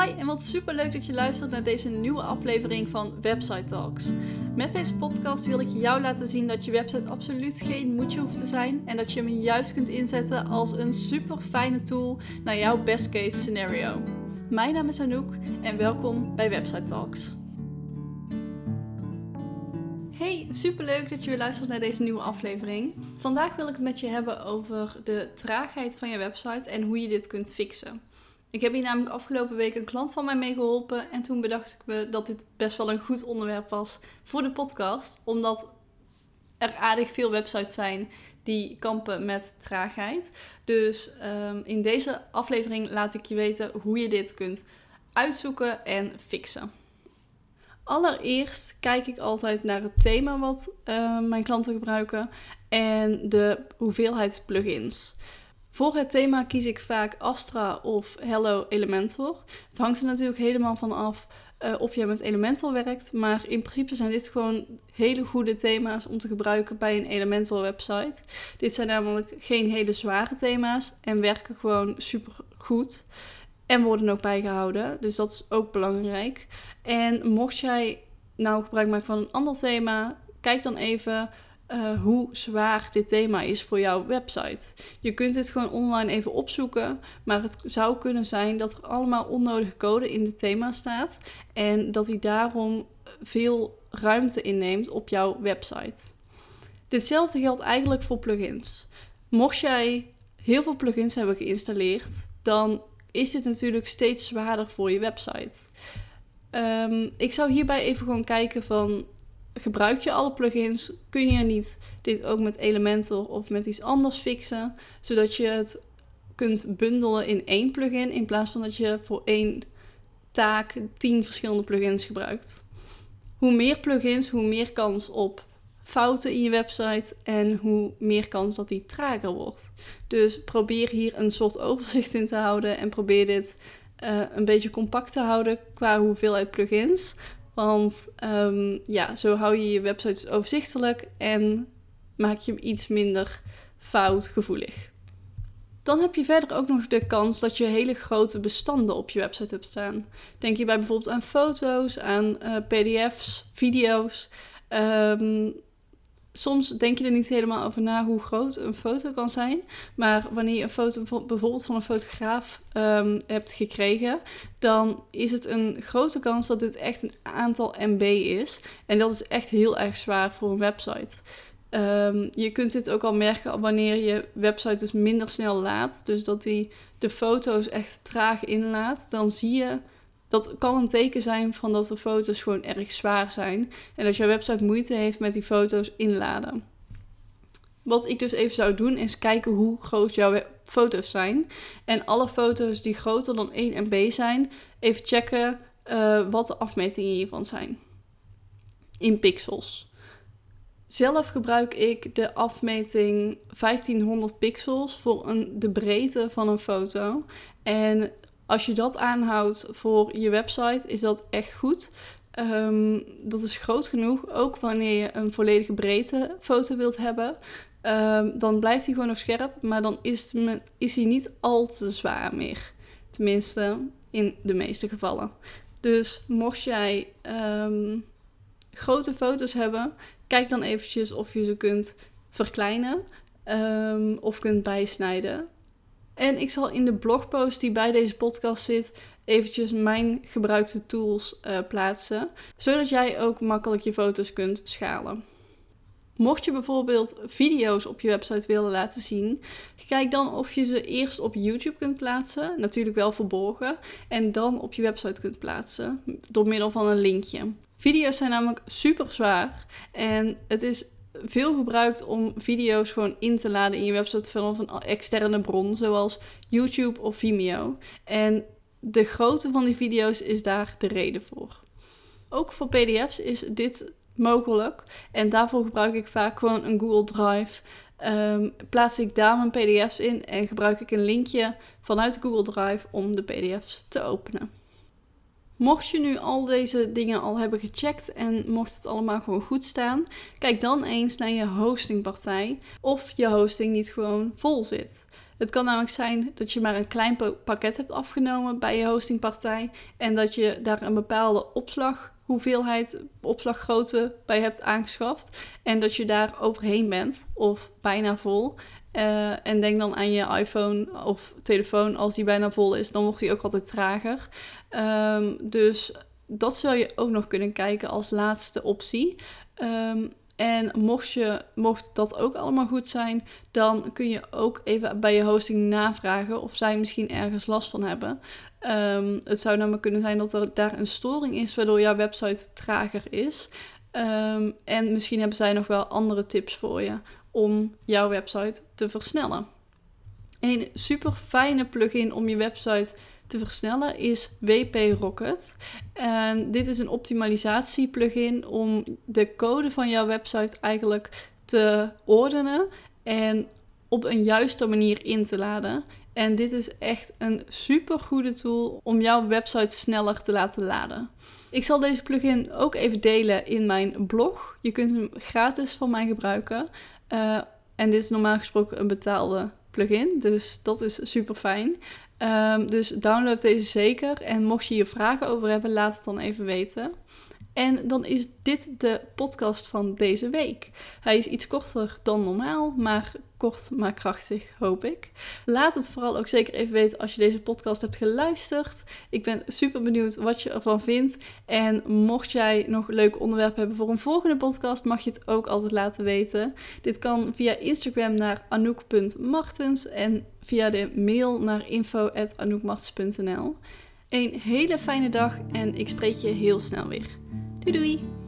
Hi en wat super leuk dat je luistert naar deze nieuwe aflevering van Website Talks. Met deze podcast wil ik jou laten zien dat je website absoluut geen moedje hoeft te zijn en dat je hem juist kunt inzetten als een super fijne tool naar jouw best case scenario. Mijn naam is Anouk en welkom bij Website Talks. Hey, super leuk dat je weer luistert naar deze nieuwe aflevering. Vandaag wil ik het met je hebben over de traagheid van je website en hoe je dit kunt fixen. Ik heb hier namelijk afgelopen week een klant van mij mee geholpen. En toen bedacht ik me dat dit best wel een goed onderwerp was voor de podcast. Omdat er aardig veel websites zijn die kampen met traagheid. Dus ehm, in deze aflevering laat ik je weten hoe je dit kunt uitzoeken en fixen. Allereerst kijk ik altijd naar het thema wat uh, mijn klanten gebruiken en de hoeveelheid plugins. Voor het thema kies ik vaak Astra of Hello Elementor. Het hangt er natuurlijk helemaal van af uh, of je met Elementor werkt. Maar in principe zijn dit gewoon hele goede thema's om te gebruiken bij een Elementor website. Dit zijn namelijk geen hele zware thema's en werken gewoon super goed. En worden ook bijgehouden. Dus dat is ook belangrijk. En mocht jij nou gebruik maken van een ander thema, kijk dan even uh, hoe zwaar dit thema is voor jouw website. Je kunt dit gewoon online even opzoeken, maar het zou kunnen zijn dat er allemaal onnodige code in het thema staat en dat die daarom veel ruimte inneemt op jouw website. Ditzelfde geldt eigenlijk voor plugins. Mocht jij heel veel plugins hebben geïnstalleerd, dan is dit natuurlijk steeds zwaarder voor je website. Um, ik zou hierbij even gewoon kijken van gebruik je alle plugins, kun je niet dit ook met Elementor of met iets anders fixen, zodat je het kunt bundelen in één plugin in plaats van dat je voor één taak tien verschillende plugins gebruikt. Hoe meer plugins, hoe meer kans op fouten in je website en hoe meer kans dat die trager wordt. Dus probeer hier een soort overzicht in te houden en probeer dit uh, een beetje compact te houden qua hoeveelheid plugins. Want um, ja, zo hou je je website overzichtelijk en maak je hem iets minder foutgevoelig. Dan heb je verder ook nog de kans dat je hele grote bestanden op je website hebt staan. Denk je bij bijvoorbeeld aan foto's, aan uh, pdf's, video's. Um, soms denk je er niet helemaal over na hoe groot een foto kan zijn. Maar wanneer je een foto bijvoorbeeld van een fotograaf um, hebt gekregen, dan is het een grote kans dat dit echt een aantal MB is. En dat is echt heel erg zwaar voor een website. Um, je kunt dit ook al merken wanneer je website dus minder snel laat. Dus dat hij de foto's echt traag inlaat. Dan zie je dat kan een teken zijn van dat de foto's gewoon erg zwaar zijn. En dat jouw website moeite heeft met die foto's inladen. Wat ik dus even zou doen is kijken hoe groot jouw foto's zijn. En alle foto's die groter dan 1 MB zijn, even checken uh, wat de afmetingen hiervan zijn. In pixels. Zelf gebruik ik de afmeting 1500 pixels voor een, de breedte van een foto. En als je dat aanhoudt voor je website, is dat echt goed. Um, dat is groot genoeg, ook wanneer je een volledige breedte foto wilt hebben. Um, dan blijft hij gewoon nog scherp, maar dan is, is hij niet al te zwaar meer. Tenminste, in de meeste gevallen. Dus mocht jij um, grote foto's hebben, kijk dan eventjes of je ze kunt verkleinen of kunt bijsnijden. En ik zal in de blogpost die bij deze podcast zit eventjes mijn gebruikte tools uh, plaatsen, zodat jij ook makkelijk je foto's kunt schalen. Mocht je bijvoorbeeld video's op je website willen laten zien, kijk dan of je ze eerst op YouTube kunt plaatsen, natuurlijk wel verborgen, en dan op je website kunt plaatsen door middel van een linkje. Video's zijn namelijk super zwaar en het is veel gebruikt om video's gewoon in te laden in je website vanaf een externe bron, zoals YouTube of Vimeo. En de grootte van die video's is daar de reden voor. Ook voor PDF's is dit mogelijk. En daarvoor gebruik ik vaak gewoon een Google Drive. Um, plaats ik daar mijn PDF's in en gebruik ik een linkje vanuit Google Drive om de PDF's te openen. Mocht je nu al deze dingen al hebben gecheckt en mocht het allemaal gewoon goed staan, kijk dan eens naar je hostingpartij of je hosting niet gewoon vol zit. Het kan namelijk zijn dat je maar een klein pakket hebt afgenomen bij je hostingpartij en dat je daar een bepaalde opslaghoeveelheid, opslaggrootte bij hebt aangeschaft en dat je daar overheen bent of bijna vol. Uh, en denk dan aan je iPhone of telefoon. Als die bijna vol is, dan wordt die ook altijd trager. Um, dus dat zou je ook nog kunnen kijken als laatste optie. Um, en mocht, je, mocht dat ook allemaal goed zijn, dan kun je ook even bij je hosting navragen of zij misschien ergens last van hebben. Um, het zou namelijk kunnen zijn dat er daar een storing is waardoor jouw website trager is. Um, en misschien hebben zij nog wel andere tips voor je om jouw website te versnellen. Een super fijne plugin om je website te versnellen is WP Rocket. En dit is een optimalisatie plugin om de code van jouw website eigenlijk te ordenen en op een juiste manier in te laden. En dit is echt een super goede tool om jouw website sneller te laten laden. Ik zal deze plugin ook even delen in mijn blog. Je kunt hem gratis van mij gebruiken. Uh, en dit is normaal gesproken een betaalde plugin, dus dat is super fijn. Um, dus download deze zeker. En mocht je hier vragen over hebben, laat het dan even weten. En dan is dit de podcast van deze week. Hij is iets korter dan normaal, maar kort maar krachtig, hoop ik. Laat het vooral ook zeker even weten als je deze podcast hebt geluisterd. Ik ben super benieuwd wat je ervan vindt. En mocht jij nog leuke onderwerpen hebben voor een volgende podcast, mag je het ook altijd laten weten. Dit kan via Instagram naar anouk.martens en via de mail naar info.anoukmartens.nl. Een hele fijne dag en ik spreek je heel snel weer. Doei doei!